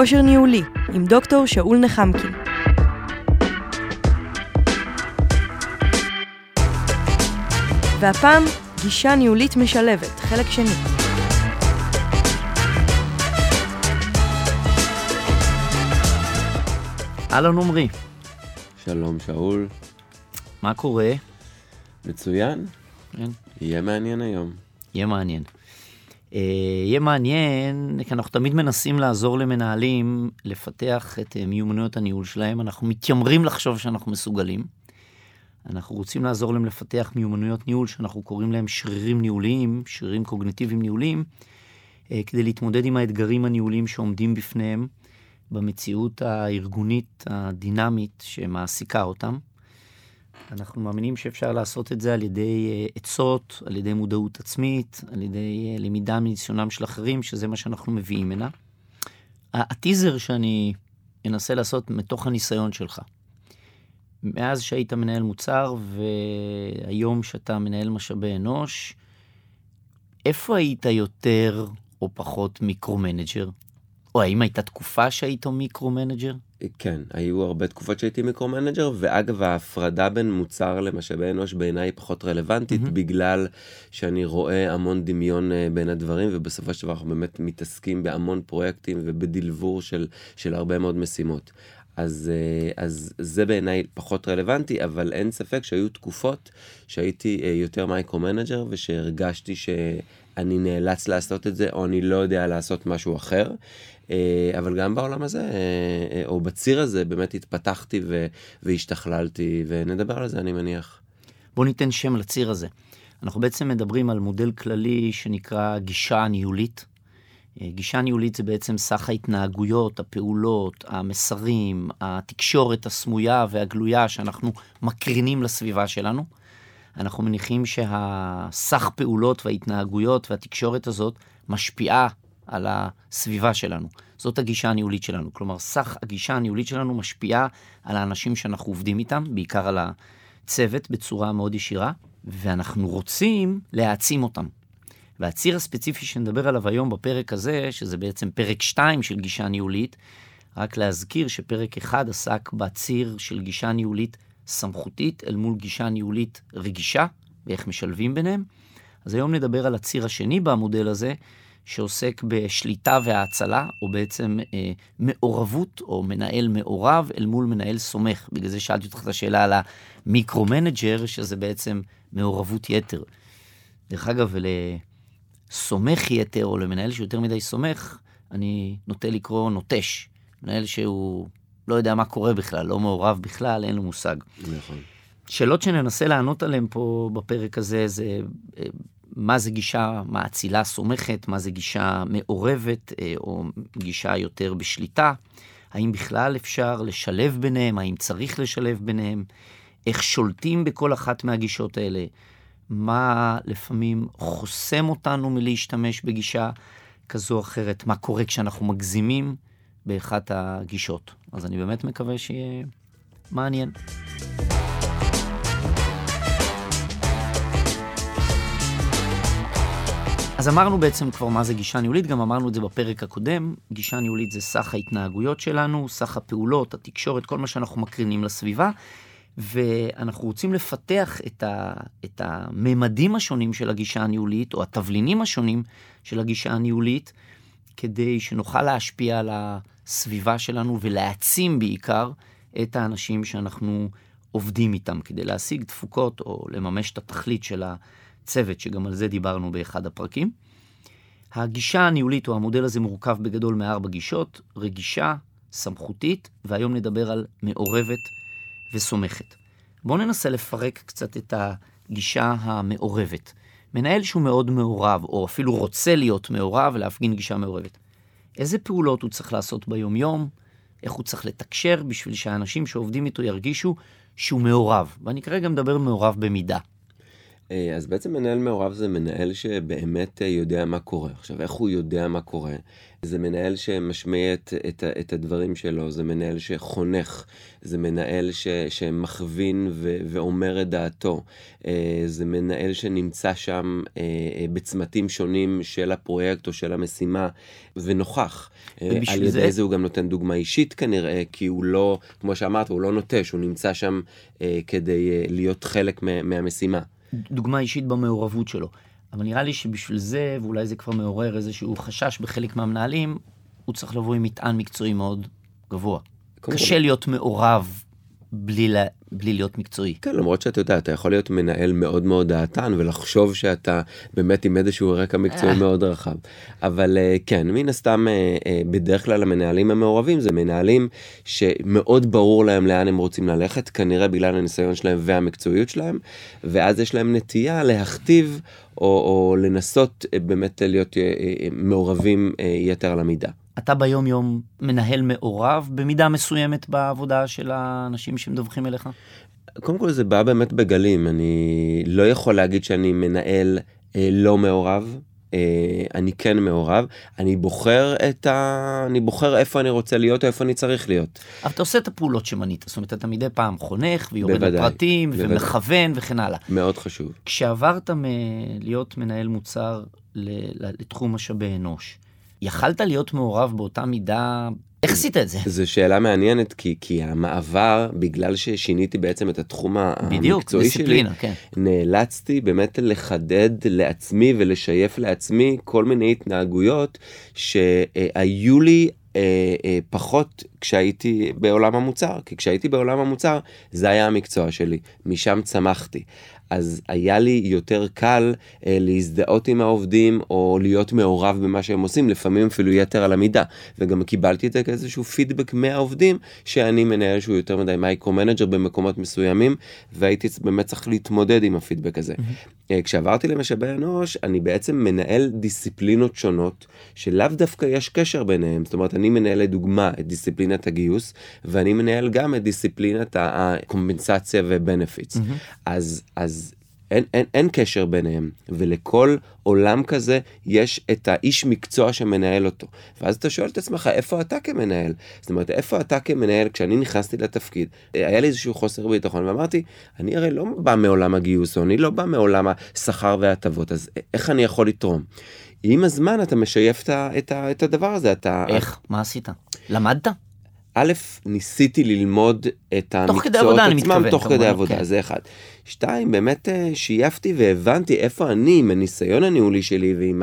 כושר ניהולי עם דוקטור שאול נחמקין. והפעם, גישה ניהולית משלבת, חלק שני. אהלן עמרי, שלום שאול, מה קורה? מצוין, כן. יהיה מעניין היום. יהיה מעניין. אה, יהיה מעניין, כי אנחנו תמיד מנסים לעזור למנהלים לפתח את אה, מיומנויות הניהול שלהם, אנחנו מתיימרים לחשוב שאנחנו מסוגלים. אנחנו רוצים לעזור להם לפתח מיומנויות ניהול שאנחנו קוראים להם שרירים ניהוליים, שרירים קוגניטיביים ניהוליים, אה, כדי להתמודד עם האתגרים הניהוליים שעומדים בפניהם במציאות הארגונית הדינמית שמעסיקה אותם. אנחנו מאמינים שאפשר לעשות את זה על ידי אה, עצות, על ידי מודעות עצמית, על ידי אה, למידה מניסיונם של אחרים, שזה מה שאנחנו מביאים הנה. הטיזר שאני אנסה לעשות מתוך הניסיון שלך. מאז שהיית מנהל מוצר והיום שאתה מנהל משאבי אנוש, איפה היית יותר או פחות micro-manager? או האם הייתה תקופה שהיית micro-manager? כן, היו הרבה תקופות שהייתי micro-manager, ואגב, ההפרדה בין מוצר למשאבי אנוש בעיניי היא פחות רלוונטית, מהמם. בגלל שאני רואה המון דמיון אה, בין הדברים, ובסופו של דבר אנחנו באמת מתעסקים בהמון פרויקטים וב delivery של, של הרבה מאוד משימות. אז, אה, אז זה בעיניי פחות רלוונטי, אבל אין ספק שהיו תקופות שהייתי אה, יותר micro-manager, ושהרגשתי שאני נאלץ לעשות את זה, או אני לא יודע לעשות משהו אחר. אה, אבל גם בעולם הזה, אה, אה, או בציר הזה, באמת התפתחתי והשתכללתי, ונדבר על זה, אני מניח. בואו ניתן שם לציר הזה. אנחנו בעצם מדברים על מודל כללי שנקרא גישה ניהולית. גישה ניהולית זה בעצם סך ההתנהגויות, הפעולות, המסרים, התקשורת הסמויה והגלויה שאנחנו מקרינים לסביבה שלנו. אנחנו מניחים שהסך פעולות וההתנהגויות והתקשורת הזאת משפיעה על הסביבה שלנו. זאת הגישה הניהולית שלנו. כלומר, סך הגישה הניהולית שלנו משפיעה על האנשים שאנחנו עובדים איתם, בעיקר על הצוות בצורה מאוד ישירה, ואנחנו רוצים להעצים אותם. והציר הספציפי שנדבר עליו היום בפרק הזה, שזה בעצם פרק 2 של גישה ניהולית, רק להזכיר שפרק 1 עסק בציר של גישה ניהולית סמכותית אל מול גישה ניהולית רגישה, ואיך משלבים ביניהם. אז היום נדבר על הציר השני במודל הזה, שעוסק בשליטה והאצלה, או בעצם אה, מעורבות, או מנהל מעורב אל מול מנהל סומך. בגלל זה שאלתי אותך את השאלה על ה micro-manager, שזה בעצם מעורבות יתר. דרך אגב, לסומך יתר, או למנהל שיותר מדי סומך, אני נוטה לקרוא נוטש. מנהל שהוא לא יודע מה קורה בכלל, לא מעורב בכלל, אין לו מושג. נכון. שאלות שננסה לענות עליהן פה בפרק הזה זה אה, מה זה גישה מאצילה סומכת, מה זה גישה מעורבת אה, או גישה יותר בשליטה, האם בכלל אפשר לשלב ביניהם, האם צריך לשלב ביניהם, איך שולטים בכל אחת מהגישות האלה, מה לפעמים חוסם אותנו מלהשתמש בגישה כזו או אחרת, מה קורה כשאנחנו מגזימים באחת הגישות. אז אני באמת מקווה שיהיה מעניין. אז אמרנו בעצם כבר מה זה גישה ניהולית, גם אמרנו את זה בפרק הקודם. גישה ניהולית זה סך ההתנהגויות שלנו, סך הפעולות, התקשורת, כל מה שאנחנו מקרינים לסביבה, ואנחנו רוצים לפתח את, ה, את הממדים השונים של הגישה הניהולית, או התבלינים השונים של הגישה הניהולית, כדי שנוכל להשפיע על הסביבה שלנו ולהעצים בעיקר את האנשים שאנחנו עובדים איתם, כדי להשיג תפוקות או לממש את התכלית של הצוות, שגם על זה דיברנו באחד הפרקים. הגישה הניהולית או המודל הזה מורכב בגדול מארבע גישות, רגישה, סמכותית, והיום נדבר על מעורבת וסומכת. בואו ננסה לפרק קצת את הגישה המעורבת. מנהל שהוא מאוד מעורב, או אפילו רוצה להיות מעורב ולהפגין גישה מעורבת. איזה פעולות הוא צריך לעשות ביום-יום, איך הוא צריך לתקשר בשביל שהאנשים שעובדים איתו ירגישו שהוא מעורב. ואני כרגע מדבר מעורב במידה. אה, אז בעצם מנהל מעורב זה מנהל שבאמת אה, יודע מה קורה. עכשיו, איך הוא יודע מה קורה? זה מנהל שמשמיע את, את, את הדברים שלו, זה מנהל שחונך, זה מנהל ש, שמכווין ו, ואומר את דעתו, אה, זה מנהל שנמצא שם בצמתים שונים של הפרויקט או של המשימה ונוכח. על ידי זה... זה הוא גם נותן דוגמה אישית כנראה, כי הוא לא, כמו שאמרת, הוא לא נוטש, הוא נמצא שם כדי להיות חלק מהמשימה. דוגמה אישית במעורבות שלו. אבל נראה לי שבשביל זה, ואולי זה כבר מעורר איזשהו חשש בחלק מהמנהלים, הוא צריך לבוא עם מטען מקצועי מאוד גבוה. קשה להיות מעורב בלי, לה, בלי להיות מקצועי. כן, למרות שאתה יודע, אתה יכול להיות מנהל מאוד מאוד דעתן ולחשוב שאתה באמת עם איזשהו רקע מקצועי אה. מאוד רחב. אבל אה, כן, מן הסתם, אה, בדרך כלל המנהלים המעורבים זה מנהלים שמאוד ברור להם לאן הם רוצים ללכת, כנראה בגלל הניסיון שלהם והמקצועיות שלהם, ואז יש להם נטייה להכתיב או, או לנסות באמת להיות מעורבים יתר על המידה. אתה ביום יום מנהל מעורב במידה מסוימת בעבודה של האנשים שמדווחים אליך? קודם כל זה בא באמת בגלים, אני לא יכול להגיד שאני מנהל אה, לא מעורב. אה, אני כן מעורב, אני בוחר את ה... אני בוחר איפה אני רוצה להיות או איפה אני צריך להיות. אבל אתה עושה את הפעולות שמנית, זאת אומרת אתה מדי פעם חונך ויורד לפרטים ומכוון וכן הלאה. מאוד חשוב. כשעברת מלהיות מנהל מוצר לתחום משאבי אנוש, יכלת להיות מעורב באותה מידה איך עשית את זה? זו שאלה מעניינת, כי, כי המעבר, בגלל ששיניתי בעצם את התחום בדיוק, המקצועי שלי, כן. נאלצתי באמת לחדד לעצמי ולשייף לעצמי כל מיני התנהגויות שהיו לי אה, אה, פחות כשהייתי בעולם המוצר, כי כשהייתי בעולם המוצר זה היה המקצוע שלי, משם צמחתי. אז היה לי יותר קל אה, להזדהות עם העובדים או להיות מעורב במה שהם עושים, לפעמים אפילו יתר על המידה. וגם קיבלתי את זה כאיזשהו פידבק מהעובדים, שאני מנהל שהוא יותר מדי micro-manager במקומות מסוימים, והייתי באמת צריך להתמודד עם הפידבק הזה. Mm-hmm. אה, כשעברתי למשאבי אנוש, אני בעצם מנהל דיסציפלינות שונות, שלאו דווקא יש קשר ביניהם. זאת אומרת, אני מנהל לדוגמה את דיסציפלינת הגיוס, ואני מנהל גם את דיסציפלינת הקומפנסציה ובנפיטס. Mm-hmm. אז, אז אין, אין, אין קשר ביניהם, ולכל עולם כזה יש את האיש מקצוע שמנהל אותו. ואז אתה שואל את עצמך, איפה אתה כמנהל? זאת אומרת, איפה אתה כמנהל, כשאני נכנסתי לתפקיד, היה לי איזשהו חוסר ביטחון, ואמרתי, אני הרי לא בא מעולם הגיוס, או אני לא בא מעולם השכר וההטבות, אז איך אני יכול לתרום? עם הזמן אתה משייף את, את, את הדבר הזה, אתה... איך? מה עשית? למדת? א', ניסיתי ללמוד את המקצועות עצמם תוך כדי עבודה, כן. זה אחד. שתיים, באמת אה, שייפתי והבנתי איפה אני, עם הניסיון הניהולי שלי ועם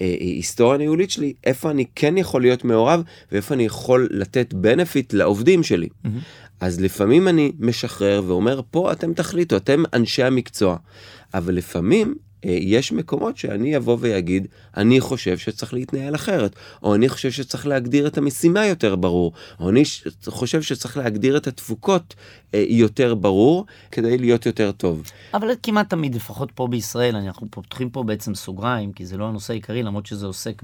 ההיסטוריה אה, אה, הניהולית שלי, איפה אני כן יכול להיות מעורב ואיפה אני יכול לתת בנפיט לעובדים שלי. Mm-hmm. אז לפעמים אני משחרר ואומר, פה אתם תחליטו, אתם אנשי המקצוע. אבל לפעמים יש מקומות שאני אבוא ויגיד, אני חושב שצריך להתנהל אחרת, או אני חושב שצריך להגדיר את המשימה יותר ברור, או אני חושב שצריך להגדיר את התפוקות אה, יותר ברור, כדי להיות יותר טוב. אבל כמעט תמיד, לפחות פה בישראל, אנחנו פותחים פה בעצם סוגריים, כי זה לא הנושא העיקרי, למרות שזה עוסק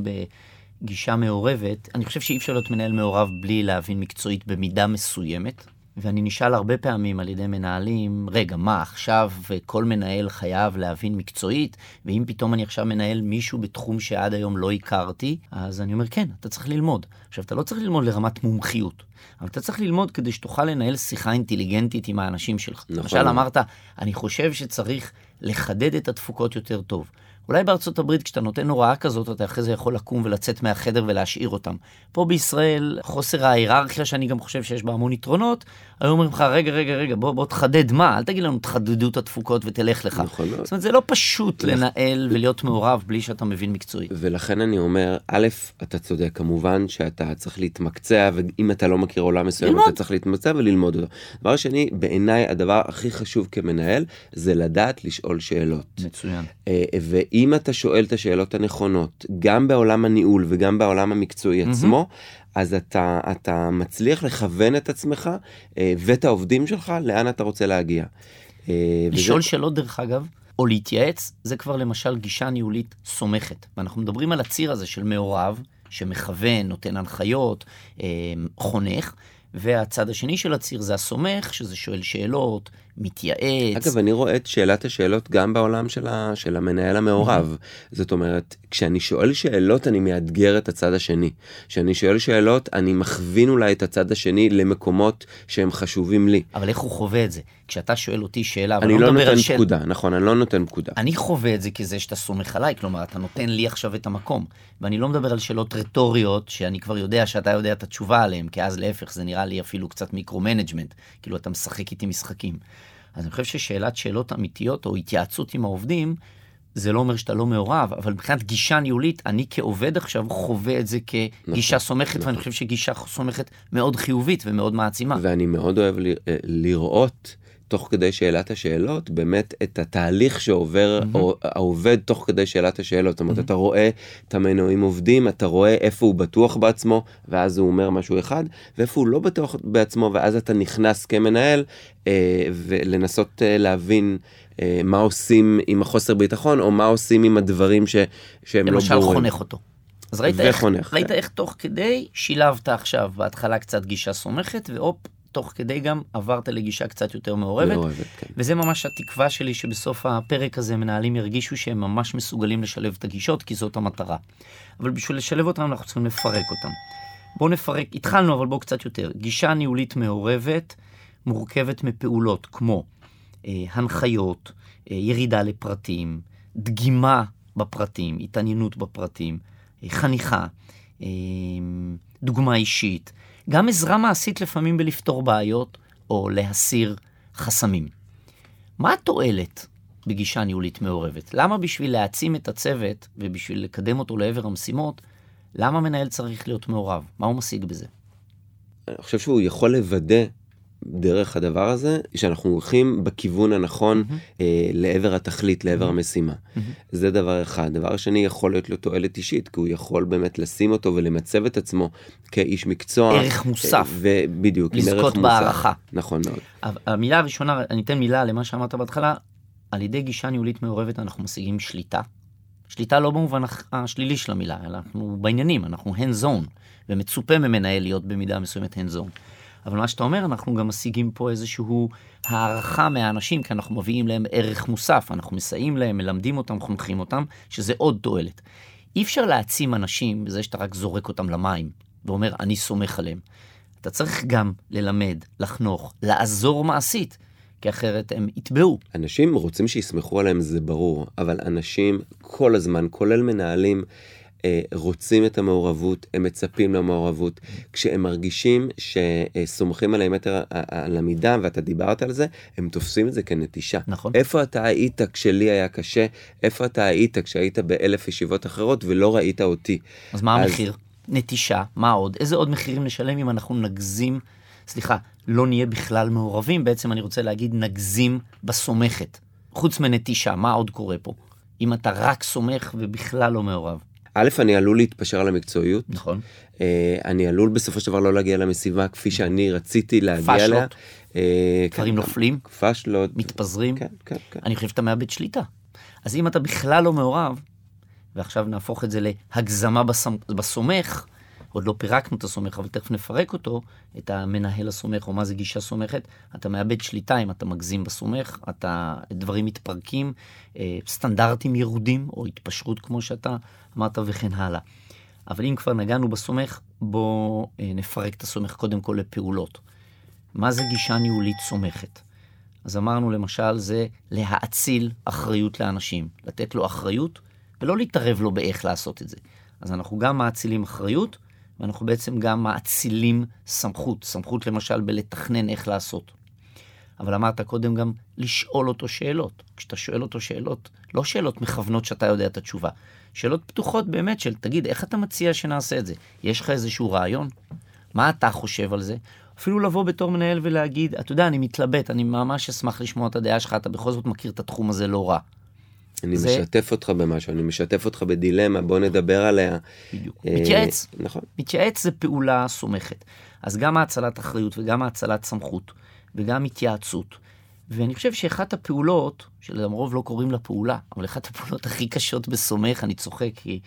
בגישה מעורבת, אני חושב שאי אפשר להיות מנהל מעורב בלי להבין מקצועית במידה מסוימת. ואני נשאל הרבה פעמים על ידי מנהלים, רגע, מה, עכשיו כל מנהל חייב להבין מקצועית, ואם פתאום אני עכשיו מנהל מישהו בתחום שעד היום לא הכרתי, אז אני אומר, כן, אתה צריך ללמוד. עכשיו, אתה לא צריך ללמוד לרמת מומחיות, אבל אתה צריך ללמוד כדי שתוכל לנהל שיחה אינטליגנטית עם האנשים שלך. נכון. למשל, אמרת, אני חושב שצריך לחדד את התפוקות יותר טוב. אולי בארצות הברית כשאתה נותן הוראה כזאת, אתה אחרי זה יכול לקום ולצאת מהחדר ולהשאיר אותם. פה בישראל, חוסר ההיררכיה, שאני גם חושב שיש בה המון יתרונות, היו אומרים לך, רגע, רגע, רגע, בוא, בוא תחדד מה, אל תגיד לנו תחדדו את התפוקות ותלך לך. נכון. זאת אומרת, זה לא פשוט לנהל ולהיות מעורב בלי שאתה מבין מקצועי. ולכן אני אומר, א', אתה צודק, כמובן שאתה צריך להתמקצע, ואם אתה לא מכיר עולם מסוים, ללמוד. אתה צריך להתמקצע וללמוד אותו. דבר שני, בעיניי הדבר הכי חשוב כמנהל, זה לדעת לשאול שאלות. מצוין. אה, ואם אתה שואל את השאלות הנכונות, גם בעולם הניהול וגם בעולם המקצועי עצמו, אז אתה, אתה מצליח לכוון את עצמך אה, ואת העובדים שלך לאן אתה רוצה להגיע. אה, לשאול וזה... שאלות דרך אגב, או להתייעץ, זה כבר למשל גישה ניהולית סומכת. ואנחנו מדברים על הציר הזה של מעורב, שמכוון, נותן הנחיות, אה, חונך, והצד השני של הציר זה הסומך, שזה שואל שאלות, מתייעץ. אגב, אני רואה את שאלת השאלות גם בעולם של, ה, של המנהל המעורב. זאת אומרת, כשאני שואל שאלות, אני מאתגר את הצד השני. כשאני שואל שאלות, אני מכווין אולי את הצד השני למקומות שהם חשובים לי. אבל איך הוא חווה את זה? כשאתה שואל אותי שאלה, אני לא על נותן שאל- פקודה, נכון, אני לא נותן פקודה. אני חווה את זה כזה שאתה סומך עליי, כלומר, אתה נותן לי עכשיו את המקום. ואני לא מדבר על שאלות רטוריות, שאני כבר יודע שאתה יודע את התשובה עליהן, כי אז להפך, זה נראה לי אפילו קצת micro-management, כאילו אתה משחק איתי משחקים. אז אני חושב ששאלת שאלות אמיתיות, או התייעצות עם העובדים, זה לא אומר שאתה לא מעורב, אבל מבחינת גישה ניהולית, אני כעובד עכשיו חווה את זה כגישה סומכת, ואני חושב שגישה סומכת מאוד חיובית ומאוד מעצימה. ואני מאוד אוהב ל- אה, לראות, תוך כדי שאלת השאלות, באמת את התהליך שעובר או- העובד תוך כדי שאלת השאלות. זאת אומרת, אתה רואה את המנועים עובדים, אתה רואה איפה הוא בטוח בעצמו, ואז הוא אומר משהו אחד, ואיפה הוא לא בטוח בעצמו, ואז אתה נכנס כמנהל, אה, ולנסות אה, להבין. אה, מה עושים עם החוסר ביטחון, או מה עושים עם הדברים ש, שהם לא למשל ברורים. חונך אותו. אז ראית, איך, וחונך, ראית כן. איך תוך כדי שילבת עכשיו בהתחלה קצת גישה סומכת, והופ, תוך כדי גם עברת לגישה קצת יותר מעורבת. מעורבת, כן. וזה ממש התקווה שלי שבסוף הפרק הזה מנהלים ירגישו שהם ממש מסוגלים לשלב את הגישות, כי זאת המטרה. אבל בשביל לשלב אותם אנחנו צריכים לפרק אותם. בואו נפרק, התחלנו אבל בואו קצת יותר. גישה ניהולית מעורבת מורכבת מפעולות כמו אה, הנחיות, אה, ירידה לפרטים, דגימה בפרטים, התעניינות בפרטים, אה, חניכה, אה, דוגמה אישית, גם עזרה מעשית לפעמים בלפתור בעיות או להסיר חסמים. מה התועלת בגישה ניהולית מעורבת? למה בשביל להעצים את הצוות ובשביל לקדם אותו לעבר המשימות, למה מנהל צריך להיות מעורב? מה הוא משיג בזה? אני חושב שהוא יכול לוודא דרך הדבר הזה שאנחנו הולכים בכיוון הנכון אה, לעבר התכלית, לעבר המשימה. זה דבר אחד. דבר שני, יכול להיות לו תועלת אישית, כי הוא יכול באמת לשים אותו ולמצב את עצמו כאיש מקצוע. ערך מוסף. אה, ובדיוק, לזכות. בהערכה. נכון מאוד. המילה הראשונה, אני אתן מילה למה שאמרת בהתחלה, על ידי גישה ניהולית מעורבת אנחנו משיגים שליטה. שליטה לא במובן השלילי של המילה, אלא אנחנו בעניינים, אנחנו hands on, ומצופה ממנהל להיות במידה מסוימת hands on. אבל מה שאתה אומר, אנחנו גם משיגים פה איזשהו הערכה מהאנשים, כי אנחנו מביאים להם ערך מוסף, אנחנו מסייעים להם, מלמדים אותם, חונכים אותם, שזה עוד תועלת. אי אפשר להעצים אנשים בזה שאתה רק זורק אותם למים, ואומר, אני סומך עליהם. אתה צריך גם ללמד, לחנוך, לעזור מעשית, כי אחרת הם יטבעו. אנשים רוצים שיסמכו עליהם, זה ברור, אבל אנשים כל הזמן, כולל מנהלים, רוצים את המעורבות, הם מצפים למעורבות. כשהם מרגישים שסומכים עליהם יתר על המידה, ואתה דיברת על זה, הם תופסים את זה כנטישה. נכון. איפה אתה היית כשלי היה קשה? איפה אתה היית כשהיית באלף ישיבות אחרות ולא ראית אותי? אז מה אז- המחיר? נטישה, מה עוד? איזה עוד מחירים נשלם אם אנחנו נגזים, סליחה, לא נהיה בכלל מעורבים, בעצם אני רוצה להגיד נגזים בסומכת. חוץ מנטישה, מה עוד קורה פה? אם אתה רק סומך ובכלל לא מעורב. א', אני עלול להתפשר על המקצועיות. נכון. אה, אני עלול בסופו של דבר לא להגיע למשימה כפי שאני רציתי להגיע אליה. פשלות. אה, דברים כן, נופלים, פשלות. מתפזרים. כן, כן, כן. אני חושב שאתה מאבד שליטה. אז אם אתה בכלל לא מעורב, ועכשיו נהפוך את זה להגזמה בסמ... בסומך, עוד לא פירקנו את הסומך, אבל תכף נפרק אותו, את המנהל הסומך, או מה זה גישה סומכת, אתה מאבד שליטה אם אתה מגזים בסומך, אתה, דברים מתפרקים, אה, סטנדרטים ירודים, או התפשרות כמו שאתה אמרת, וכן הלאה. אבל אם כבר נגענו בסומך, בואו אה, נפרק את הסומך קודם כל לפעולות. מה זה גישה ניהולית סומכת? אז אמרנו למשל, זה להאציל אחריות לאנשים, לתת לו אחריות ולא להתערב לו באיך לעשות את זה. אז אנחנו גם מאצילים אחריות, ואנחנו בעצם גם מאצילים סמכות, סמכות למשל בלתכנן איך לעשות. אבל אמרת קודם גם לשאול אותו שאלות. כשאתה שואל אותו שאלות, לא שאלות מכוונות שאתה יודע את התשובה, שאלות פתוחות באמת של, תגיד, איך אתה מציע שנעשה את זה? יש לך איזשהו רעיון? מה אתה חושב על זה? אפילו לבוא בתור מנהל ולהגיד, אתה יודע, אני מתלבט, אני ממש אשמח לשמוע את הדעה שלך, אתה בכל זאת מכיר את התחום הזה לא רע. אני זה- משתף אותך במשהו, אני משתף אותך בדילמה, בוא נדבר עליה. בדיוק. אה, מתייעץ. נכון. מתייעץ זה פעולה סומכת. אז גם האצלת אחריות וגם האצלת סמכות וגם התייעצות. ואני חושב שאחת הפעולות, שלרוב לא קוראים לה פעולה, אבל אחת הפעולות הכי קשות בסומך, אני צוחק, כי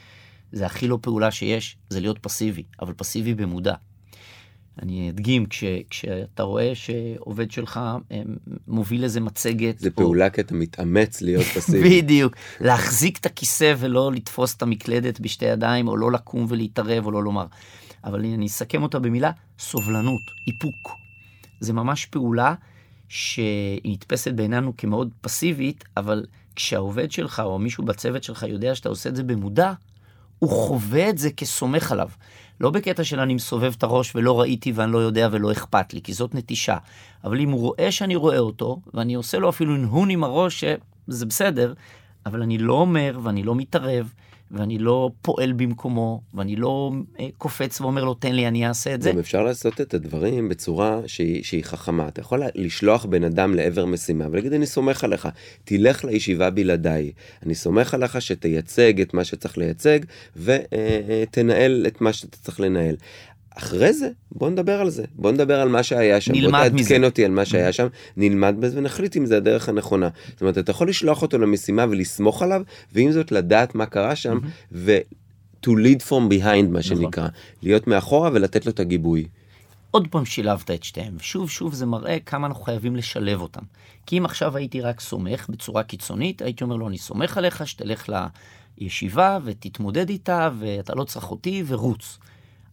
זה הכי לא פעולה שיש, זה להיות פסיבי, אבל פסיבי במודע. אני אדגים, כש, כשאתה רואה שעובד שלך אה, מוביל איזה מצגת. זה פעולה כי אתה מתאמץ להיות פסיבי. בדיוק. להחזיק את הכיסא ולא לתפוס את המקלדת בשתי ידיים, או לא לקום ולהתערב, או לא לומר. אבל אני אסכם אותה במילה, סובלנות, איפוק. זה ממש פעולה שהיא נתפסת בעינינו כמאוד פסיבית, אבל כשהעובד שלך או מישהו בצוות שלך יודע שאתה עושה את זה במודע, הוא חווה את זה כסומך עליו. לא בקטע של אני מסובב את הראש ולא ראיתי ואני לא יודע ולא אכפת לי, כי זאת נטישה. אבל אם הוא רואה שאני רואה אותו, ואני עושה לו אפילו נהון עם הראש שזה בסדר, אבל אני לא אומר ואני לא מתערב, ואני לא פועל במקומו, ואני לא אה, קופץ ואומר לו, תן לי, אני אעשה את זה. גם אפשר לעשות את הדברים בצורה שהיא, שהיא חכמה. אתה יכול לשלוח בן אדם לעבר משימה ולהגיד, אני סומך עליך, תלך לישיבה בלעדיי. אני סומך עליך שתייצג את מה שצריך לייצג, ותנהל את מה שאתה צריך לנהל. אחרי זה בוא נדבר על זה. בוא נדבר על מה שהיה שם. נלמד בוא תעדכן אותי על מה שהיה שם. נלמד בזה ונחליט אם זה הדרך הנכונה. זאת אומרת אתה יכול לשלוח אותו למשימה ולסמוך עליו ועם זאת לדעת מה קרה שם ו- to lead from behind מה שנקרא. נכון. להיות מאחורה ולתת לו את הגיבוי. עוד פעם שילבת את שתיהם, שוב שוב זה מראה כמה אנחנו חייבים לשלב אותם. כי אם עכשיו הייתי רק סומך בצורה קיצונית, הייתי אומר לו, אני סומך עליך, שתלך לישיבה ותתמודד איתה, ואתה לא צריך אותי, ורוץ.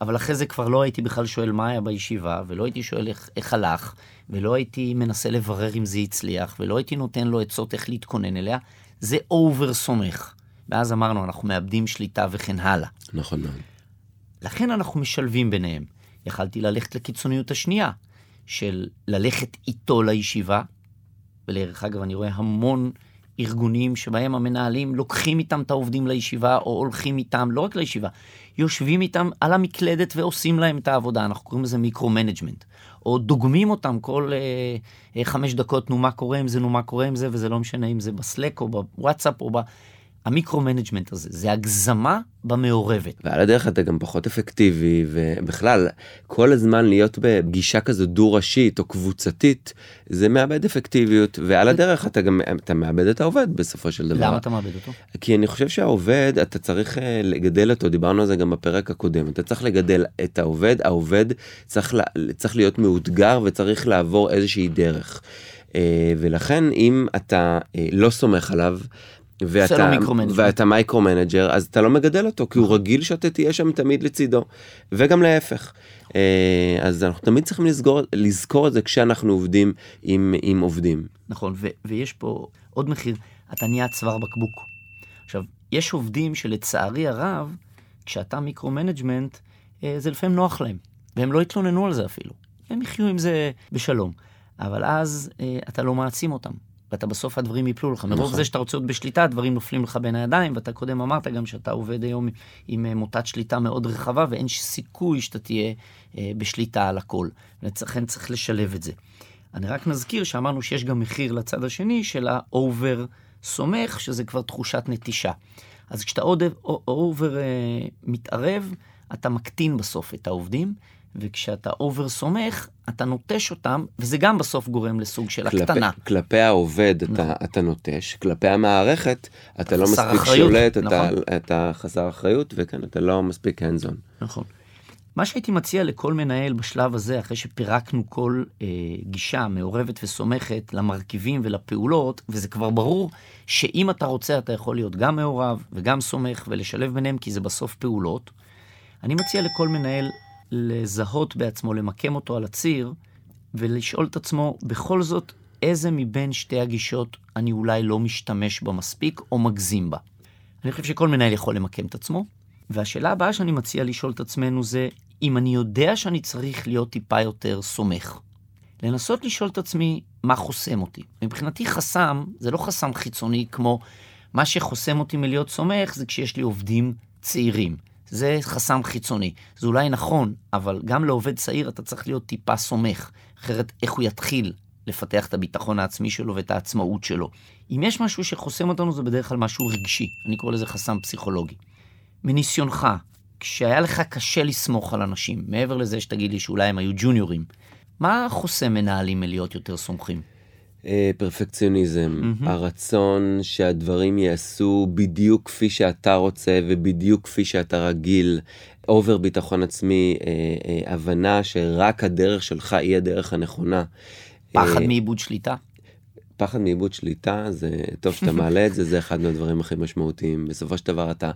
אבל אחרי זה כבר לא הייתי בכלל שואל מה היה בישיבה, ולא הייתי שואל איך, איך הלך, ולא הייתי מנסה לברר אם זה הצליח, ולא הייתי נותן לו עצות איך להתכונן אליה, זה אובר סומך. ואז אמרנו, אנחנו מאבדים שליטה וכן הלאה. נכון מאוד. לכן אנחנו משלבים ביניהם. יכלתי ללכת לקיצוניות השנייה, של ללכת איתו לישיבה, ולדרך אגב, אני רואה המון ארגונים שבהם המנהלים לוקחים איתם את העובדים לישיבה, או הולכים איתם, לא רק לישיבה, יושבים איתם על המקלדת ועושים להם את העבודה, אנחנו קוראים לזה micro-management. או דוגמים אותם כל אה, אה, חמש דקות, נו מה קורה עם זה, נו מה קורה עם זה, וזה לא משנה אם זה ב Slack או בוואטסאפ או ב... ה micro-management הזה, זה הגזמה במעורבת. ועל הדרך אתה גם פחות אפקטיבי, ובכלל, כל הזמן להיות בפגישה כזו דו-ראשית או קבוצתית, זה מאבד אפקטיביות, ועל הדרך אתה גם, אתה מאבד את העובד בסופו של דבר. למה אתה מאבד אותו? כי אני חושב שהעובד, אתה צריך אה, לגדל אותו, דיברנו על זה גם בפרק הקודם, אתה צריך לגדל את העובד, העובד צריך, צריך להיות מאותגר וצריך לעבור איזושהי דרך. אה, ולכן אם אתה אה, לא סומך עליו ואתה, ואתה micro manager אז אתה לא מגדל אותו כי הוא. רגיל שאתה תהיה שם תמיד לצידו וגם להפך. אה, אז אנחנו תמיד צריכים לסגור, לזכור את זה כשאנחנו עובדים עם, עם עובדים. נכון ו- ויש פה עוד מחיר אתה נהיה צוואר בקבוק. עכשיו יש עובדים שלצערי הרב כשאתה micro management אה, זה לפעמים נוח להם והם לא יתלוננו על זה אפילו הם יחיו עם זה בשלום אבל אז אה, אתה לא מעצים אותם. ואתה בסוף הדברים יפלו לך. מרוב נכון. זה שאתה רוצה להיות בשליטה, הדברים נופלים לך בין הידיים, ואתה קודם אמרת גם שאתה עובד היום עם אה, מוטת שליטה מאוד רחבה, ואין סיכוי שאתה תהיה אה, בשליטה על הכל. ולכן צריך לשלב את זה. אני רק נזכיר שאמרנו שיש גם מחיר לצד השני של ה over סומך, שזה כבר תחושת נטישה. אז כשאתה over אה, מתערב, אתה מקטין בסוף את העובדים, וכשאתה over סומך, אתה נוטש אותם, וזה גם בסוף גורם לסוג של כלפי, הקטנה. כלפי העובד אתה, נכון. אתה נוטש, כלפי המערכת אתה לא מספיק אחריות, שולט, נכון. אתה, אתה חסר אחריות, וכן, אתה לא מספיק hands on. נכון. מה שהייתי מציע לכל מנהל בשלב הזה, אחרי שפירקנו כל אה, גישה מעורבת וסומכת למרכיבים ולפעולות, וזה כבר ברור שאם אתה רוצה, אתה יכול להיות גם מעורב וגם סומך ולשלב ביניהם, כי זה בסוף פעולות. אני מציע לכל מנהל לזהות בעצמו, למקם אותו על הציר, ולשאול את עצמו, בכל זאת, איזה מבין שתי הגישות אני אולי לא משתמש בה מספיק או מגזים בה. אני חושב שכל מנהל יכול למקם את עצמו, והשאלה הבאה שאני מציע לשאול את עצמנו זה, אם אני יודע שאני צריך להיות טיפה יותר סומך. לנסות לשאול את עצמי מה חוסם אותי. מבחינתי חסם זה לא חסם חיצוני כמו מה שחוסם אותי מלהיות סומך זה כשיש לי עובדים צעירים. זה חסם חיצוני. זה אולי נכון, אבל גם לעובד צעיר אתה צריך להיות טיפה סומך, אחרת איך הוא יתחיל לפתח את הביטחון העצמי שלו ואת העצמאות שלו. אם יש משהו שחוסם אותנו זה בדרך כלל משהו רגשי, אני קורא לזה חסם פסיכולוגי. מניסיונך, כשהיה לך קשה לסמוך על אנשים, מעבר לזה שתגיד לי שאולי הם היו ג'וניורים, מה חוסם מנהלים מלהיות יותר סומכים? אה, פרפקציוניזם, מהמם. הרצון שהדברים ייעשו בדיוק כפי שאתה רוצה ובדיוק כפי שאתה רגיל, אובר ביטחון עצמי, אה, אה, הבנה שרק הדרך שלך היא הדרך הנכונה. פחד אה, מאיבוד שליטה. פחד מאיבוד שליטה, זה טוב שאתה מעלה את זה, זה אחד מהדברים הכי משמעותיים. בסופו של דבר אתה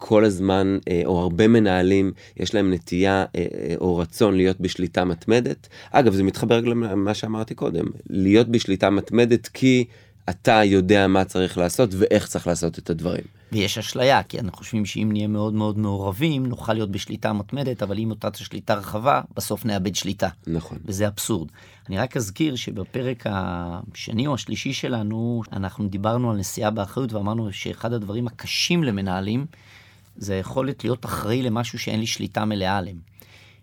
כל הזמן, אה, או הרבה מנהלים, יש להם נטייה אה, אה, או רצון להיות בשליטה מתמדת. אגב, זה מתחבר גם למה שאמרתי קודם, להיות בשליטה מתמדת כי אתה יודע מה צריך לעשות ואיך צריך לעשות את הדברים. ויש אשליה, כי אנחנו חושבים שאם נהיה מאוד מאוד מעורבים, נוכל להיות בשליטה מתמדת, אבל אם אותה שליטה רחבה, בסוף נאבד שליטה. נכון. וזה אבסורד. אני רק אזכיר שבפרק השני או השלישי שלנו, אנחנו דיברנו על נשיאה באחריות ואמרנו שאחד הדברים הקשים למנהלים, זה היכולת להיות אחראי למשהו שאין לי שליטה מלאה עליהם.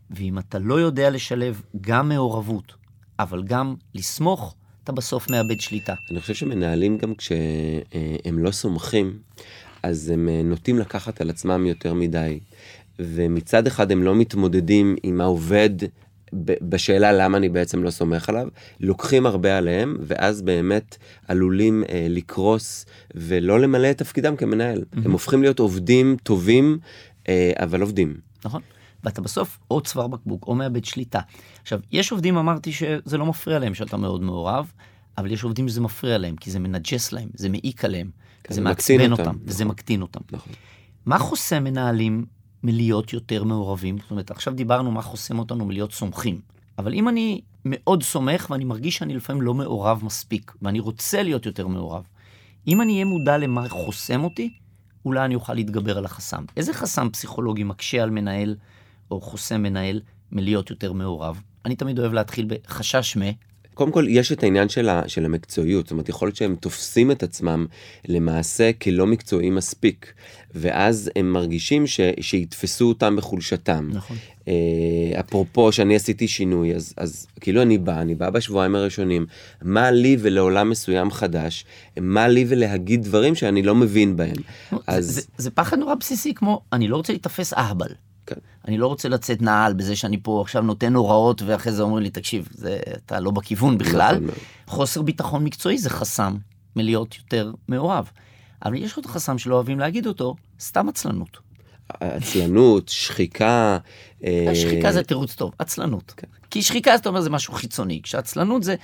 ואם אתה לא יודע לשלב גם מעורבות, אבל גם לסמוך, אתה בסוף מאבד שליטה. אני חושב שמנהלים גם כשהם לא סומכים, אז הם אה, נוטים לקחת על עצמם יותר מדי. ומצד אחד הם לא מתמודדים עם העובד בשאלה למה אני בעצם לא סומך עליו, לוקחים הרבה עליהם, ואז באמת עלולים אה, לקרוס ולא למלא את תפקידם כמנהל. הם הופכים להיות עובדים טובים, אה, אבל עובדים. נכון? ואתה בסוף או צוואר בקבוק או מאבד שליטה. עכשיו, יש עובדים, אמרתי שזה לא מפריע להם שאתה מאוד מעורב, אבל יש עובדים שזה מפריע להם, כי זה מנג'ס להם, זה מעיק עליהם, כן, זה מעצבן אותם, אותם, וזה נכון. מקטין אותם. נכון. מה חוסם מנהלים מלהיות יותר מעורבים? זאת אומרת, עכשיו דיברנו מה חוסם אותנו מלהיות סומכים. אבל אם אני מאוד סומך ואני מרגיש שאני לפעמים לא מעורב מספיק, ואני רוצה להיות יותר מעורב, אם אני אהיה מודע למה חוסם אותי, אולי אני אוכל להתגבר על החסם. איזה חסם פסיכולוגי מקשה על מנהל או חוסם מנהל מלהיות יותר מעורב? אני תמיד אוהב להתחיל בחשש מ... קודם כל, יש את העניין של, ה, של המקצועיות, זאת אומרת, יכול להיות שהם תופסים את עצמם למעשה כלא מקצועיים מספיק, ואז הם מרגישים ש, שיתפסו אותם בחולשתם. נכון. אה, אפרופו שאני עשיתי שינוי, אז, אז כאילו אני בא, אני בא בשבועיים הראשונים, מה לי ולעולם מסוים חדש, מה לי ולהגיד דברים שאני לא מבין בהם. אז זה, זה, זה פחד נורא בסיסי כמו, אני לא רוצה להיתפס אהבל. כן. אני לא רוצה לצאת נעל בזה שאני פה עכשיו נותן הוראות ואחרי זה אומרים לי, תקשיב, זה, אתה לא בכיוון בכלל. נכון מאוד. חוסר ביטחון מקצועי זה חסם מלהיות יותר מעורב. אבל יש עוד חסם שלא אוהבים להגיד אותו, סתם עצלנות. עצלנות, שחיקה. אה, שחיקה זה תירוץ טוב, עצלנות. כי שחיקה זאת אומרת זה משהו חיצוני, כשעצלנות זה,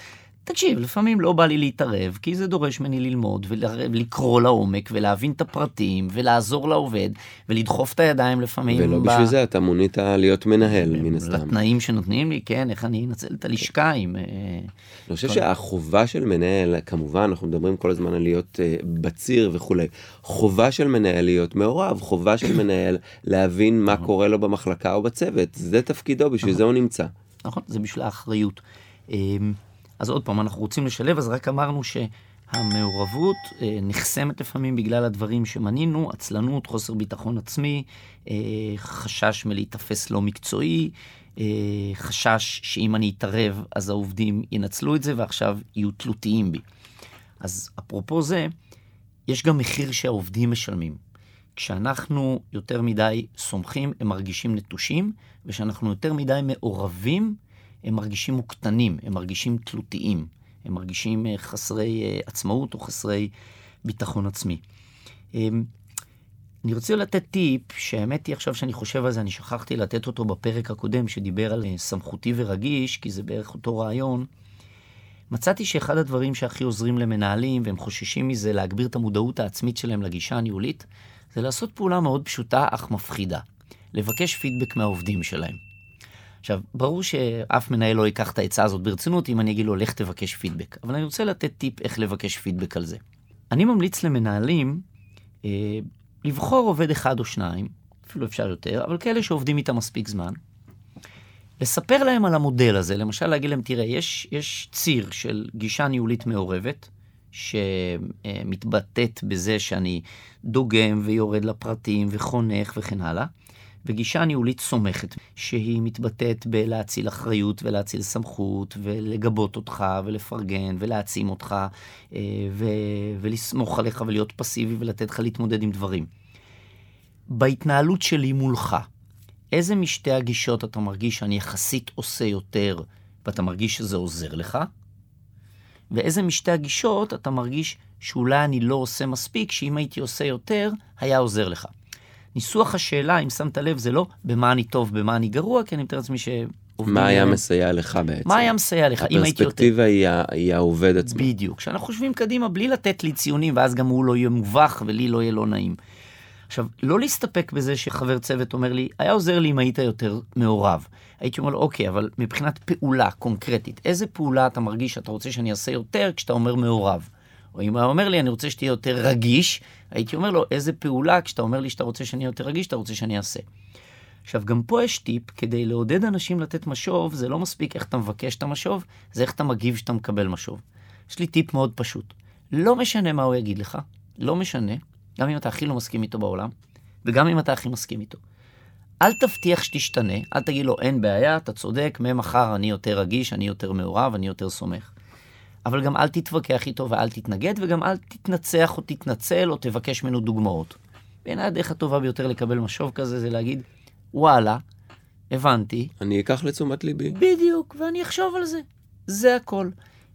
תקשיב, לפעמים לא בא לי להתערב, כי זה דורש ממני ללמוד ולקרוא לעומק ולהבין את הפרטים ולעזור לעובד ולדחוף את הידיים לפעמים. ולא ב- בשביל זה אתה מונית להיות מנהל, מן הסתם. לתנאים שנותנים לי, כן, איך אני אנצל את הלשכה עם... אה, אני חושב שהחובה של מנהל, כמובן, אנחנו מדברים כל הזמן על להיות אה, בציר וכולי, חובה של מנהל להיות מעורב, חובה של מנהל להבין מה קורה לו במחלקה או בצוות, זה תפקידו, בשביל זה הוא נמצא. נכון, זה בשביל האחריות. אז עוד פעם, אנחנו רוצים לשלב, אז רק אמרנו שהמעורבות אה, נחסמת לפעמים בגלל הדברים שמנינו, עצלנות, חוסר ביטחון עצמי, אה, חשש מלהיתפס לא מקצועי, אה, חשש שאם אני אתערב אז העובדים ינצלו את זה ועכשיו יהיו תלותיים בי. אז אפרופו זה, יש גם מחיר שהעובדים משלמים. כשאנחנו יותר מדי סומכים, הם מרגישים נטושים, וכשאנחנו יותר מדי מעורבים, הם מרגישים מוקטנים, הם מרגישים תלותיים, הם מרגישים אה, חסרי אה, עצמאות או חסרי ביטחון עצמי. אמ, אני רוצה לתת טיפ, שהאמת היא עכשיו שאני חושב על זה, אני שכחתי לתת אותו בפרק הקודם, שדיבר על אה, סמכותי ורגיש, כי זה בערך אותו רעיון. מצאתי שאחד הדברים שהכי עוזרים למנהלים, והם חוששים מזה, להגביר את המודעות העצמית שלהם לגישה הניהולית, זה לעשות פעולה מאוד פשוטה אך מפחידה. לבקש פידבק מהעובדים שלהם. עכשיו, ברור שאף מנהל לא ייקח את העצה הזאת ברצינות אם אני אגיד לו, לך תבקש פידבק. אבל אני רוצה לתת טיפ איך לבקש פידבק על זה. אני ממליץ למנהלים אה, לבחור עובד אחד או שניים, אפילו אפשר יותר, אבל כאלה שעובדים איתם מספיק זמן, לספר להם על המודל הזה, למשל להגיד להם, תראה, יש, יש ציר של גישה ניהולית מעורבת, שמתבטאת בזה שאני דוגם ויורד לפרטים וחונך וכן הלאה, וגישה ניהולית סומכת, שהיא מתבטאת בלהציל אחריות ולהציל סמכות, ולגבות אותך ולפרגן ולהעצים אותך, אה, ו- ולסמוך עליך ולהיות פסיבי ולתת לך להתמודד עם דברים. בהתנהלות שלי מולך, איזה משתי הגישות אתה מרגיש שאני יחסית עושה יותר, ואתה מרגיש שזה עוזר לך? ואיזה משתי הגישות אתה מרגיש שאולי אני לא עושה מספיק, שאם הייתי עושה יותר, היה עוזר לך. ניסוח השאלה, אם שמת לב, זה לא במה אני טוב, במה אני גרוע, כי אני מתאר לעצמי ש... מה היה מסייע לך בעצם? מה היה מסייע לך? אם הייתי. הפרספקטיבה היא, היא העובד עצמו. בדיוק. כשאנחנו חושבים קדימה, בלי לתת לי ציונים, ואז גם הוא לא יהיה מובך ולי לא יהיה לא נעים. עכשיו, לא להסתפק בזה שחבר צוות אומר לי, היה עוזר לי אם היית יותר מעורב. הייתי אומר לו, אוקיי, אבל מבחינת פעולה קונקרטית, איזה פעולה אתה מרגיש שאתה רוצה שאני אעשה יותר כשאתה אומר מעורב? או אם הוא אומר לי, אני רוצה שתהיה יותר רגיש, הייתי אומר לו, איזה פעולה כשאתה אומר לי שאתה רוצה שאני יותר רגיש, אתה רוצה שאני אעשה. עכשיו, גם פה יש טיפ, כדי לעודד אנשים לתת משוב, זה לא מספיק איך אתה מבקש את המשוב, זה איך אתה מגיב שאתה מקבל משוב. יש לי טיפ מאוד פשוט. לא משנה מה הוא יגיד לך, לא משנה, גם אם אתה הכי לא מסכים איתו בעולם, וגם אם אתה הכי מסכים איתו. אל תבטיח שתשתנה, אל תגיד לו, אין בעיה, אתה צודק, ממחר אני יותר רגיש, אני יותר מעורב, אני יותר סומך. אבל גם אל תתווכח איתו ואל תתנגד, וגם אל תתנצח או תתנצל או תבקש ממנו דוגמאות. בעיניי הדרך הטובה ביותר לקבל משוב כזה זה להגיד, וואלה, הבנתי. אני אקח לתשומת ליבי. בדיוק, ואני אחשוב על זה. זה הכל.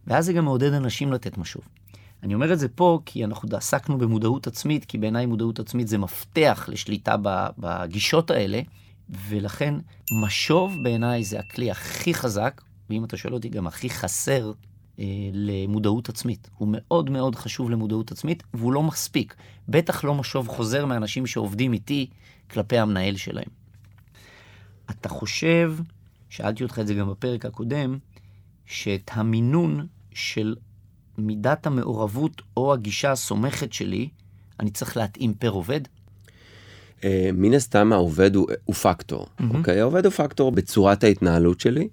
ואז זה גם מעודד אנשים לתת משוב. אני אומר את זה פה כי אנחנו עסקנו במודעות עצמית, כי בעיניי מודעות עצמית זה מפתח לשליטה בגישות האלה, ולכן משוב בעיניי זה הכלי הכי חזק, ואם אתה שואל אותי, גם הכי חסר למודעות עצמית. הוא מאוד מאוד חשוב למודעות עצמית, והוא לא מספיק. בטח לא משוב חוזר מאנשים שעובדים איתי כלפי המנהל שלהם. אתה חושב, שאלתי אותך את זה גם בפרק הקודם, שאת המינון של מידת המעורבות או הגישה הסומכת שלי, אני צריך להתאים פר עובד? Uh, מן הסתם העובד הוא, הוא פקטור, mm-hmm. אוקיי? העובד הוא פקטור בצורת ההתנהלות שלי,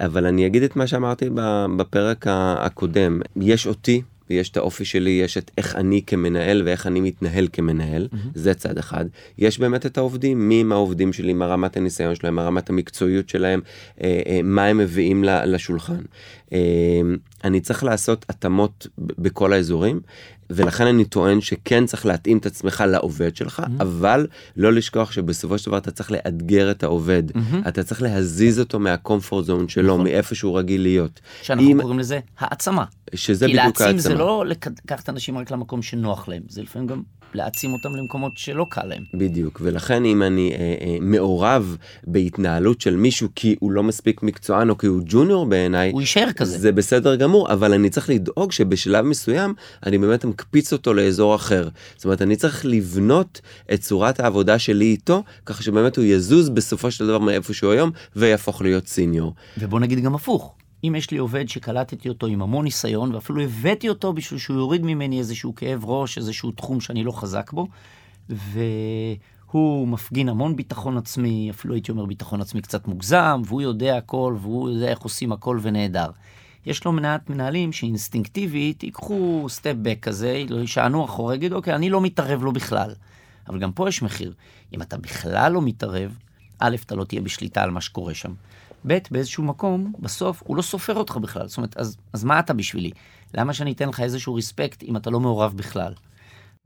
אבל אני אגיד את מה שאמרתי בפרק הקודם, יש אותי ויש את האופי שלי, יש את איך אני כמנהל ואיך אני מתנהל כמנהל, mm-hmm. זה צד אחד. יש באמת את העובדים, מי הם העובדים שלי, מה רמת הניסיון שלהם, מה רמת המקצועיות שלהם, אה, אה, מה הם מביאים לשולחן. אה, אני צריך לעשות התאמות בכל האזורים. ולכן אני טוען שכן צריך להתאים את עצמך לעובד שלך, mm-hmm. אבל לא לשכוח שבסופו של דבר אתה צריך לאתגר את העובד, mm-hmm. אתה צריך להזיז אותו מהקומפורט זון שלו, נכון. מאיפה שהוא רגיל להיות. שאנחנו אם... קוראים לזה העצמה. שזה בדיוק העצמה. כי להעצים זה לא לקחת אנשים רק למקום שנוח להם, זה לפעמים גם להעצים אותם למקומות שלא קל להם. בדיוק, ולכן אם אני אה, אה, מעורב בהתנהלות של מישהו כי הוא לא מספיק מקצוען או כי הוא ג'וניור בעיניי, הוא יישאר כזה. זה בסדר גמור, אבל אני צריך לדאוג שבשלב מסוים אני באמת מקפיץ אותו לאזור אחר. זאת אומרת, אני צריך לבנות את צורת העבודה שלי איתו, ככה שבאמת הוא יזוז בסופו של דבר מאיפה שהוא היום ויהפוך להיות סיניור. ובוא נגיד גם הפוך. אם יש לי עובד שקלטתי אותו עם המון ניסיון, ואפילו הבאתי אותו בשביל שהוא יוריד ממני איזשהו כאב ראש, איזשהו תחום שאני לא חזק בו, והוא מפגין המון ביטחון עצמי, אפילו הייתי אומר ביטחון עצמי קצת מוגזם, והוא יודע הכל, והוא יודע איך עושים הכל ונהדר. יש לו מנהט מנהלים שאינסטינקטיבית ייקחו סטפ בק כזה, לא יישענו אחורה, יגידו, אוקיי, אני לא מתערב לו בכלל. אבל גם פה יש מחיר. אם אתה בכלל לא מתערב, א', אתה לא תהיה בשליטה על מה שקורה שם. ב', באיזשהו מקום, בסוף, הוא לא סופר אותך בכלל. זאת אומרת, אז, אז מה אתה בשבילי? למה שאני אתן לך איזשהו ריספקט אם אתה לא מעורב בכלל?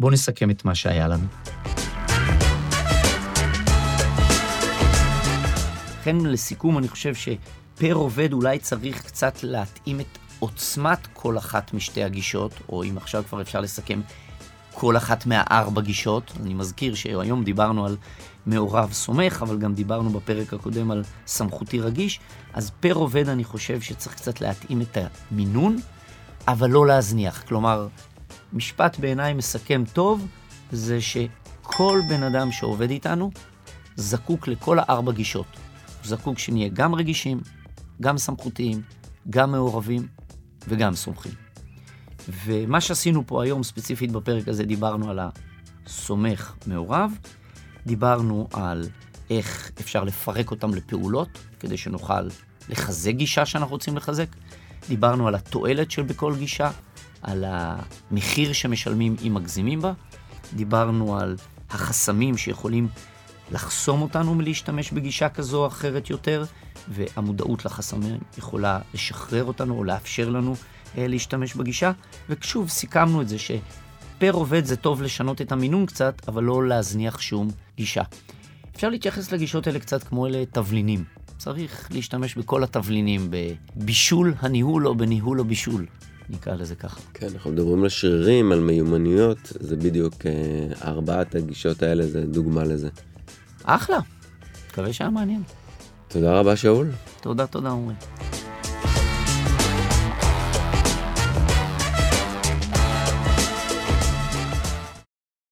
בואו נסכם את מה שהיה לנו. לכן, לסיכום, אני חושב שפר עובד אולי צריך קצת להתאים את עוצמת כל אחת משתי הגישות, או אם עכשיו כבר אפשר לסכם, כל אחת מהארבע גישות. אני מזכיר שהיום דיברנו על מעורב סומך, אבל גם דיברנו בפרק הקודם על סמכותי רגיש, אז פר עובד אני חושב שצריך קצת להתאים את המינון, אבל לא להזניח. כלומר, משפט בעיניי מסכם טוב, זה שכל בן אדם שעובד איתנו זקוק לכל הארבע גישות. הוא זקוק שנהיה גם רגישים, גם סמכותיים, גם מעורבים וגם סומכים. ומה שעשינו פה היום, ספציפית בפרק הזה, דיברנו על הסומך מעורב, דיברנו על איך אפשר לפרק אותם לפעולות, כדי שנוכל לחזק גישה שאנחנו רוצים לחזק. דיברנו על התועלת של בכל גישה, על המחיר שמשלמים אם מגזימים בה. דיברנו על החסמים שיכולים לחסום אותנו מלהשתמש בגישה כזו או אחרת יותר, והמודעות לחסמים יכולה לשחרר אותנו או לאפשר לנו אה, להשתמש בגישה. ושוב, סיכמנו את זה שפר עובד זה טוב לשנות את המינון קצת, אבל לא להזניח שום גישה. אפשר להתייחס לגישות האלה קצת כמו אלה תבלינים. צריך להשתמש בכל התבלינים, בבישול הניהול או בניהול או בישול. נקרא לזה ככה. כן, אנחנו מדברים על שרירים, על מיומנויות, זה בדיוק, אה, ארבעת הגישות האלה זה דוגמה לזה. אחלה, מקווה שהיה מעניין. תודה רבה, שאול. תודה, תודה, עומרי.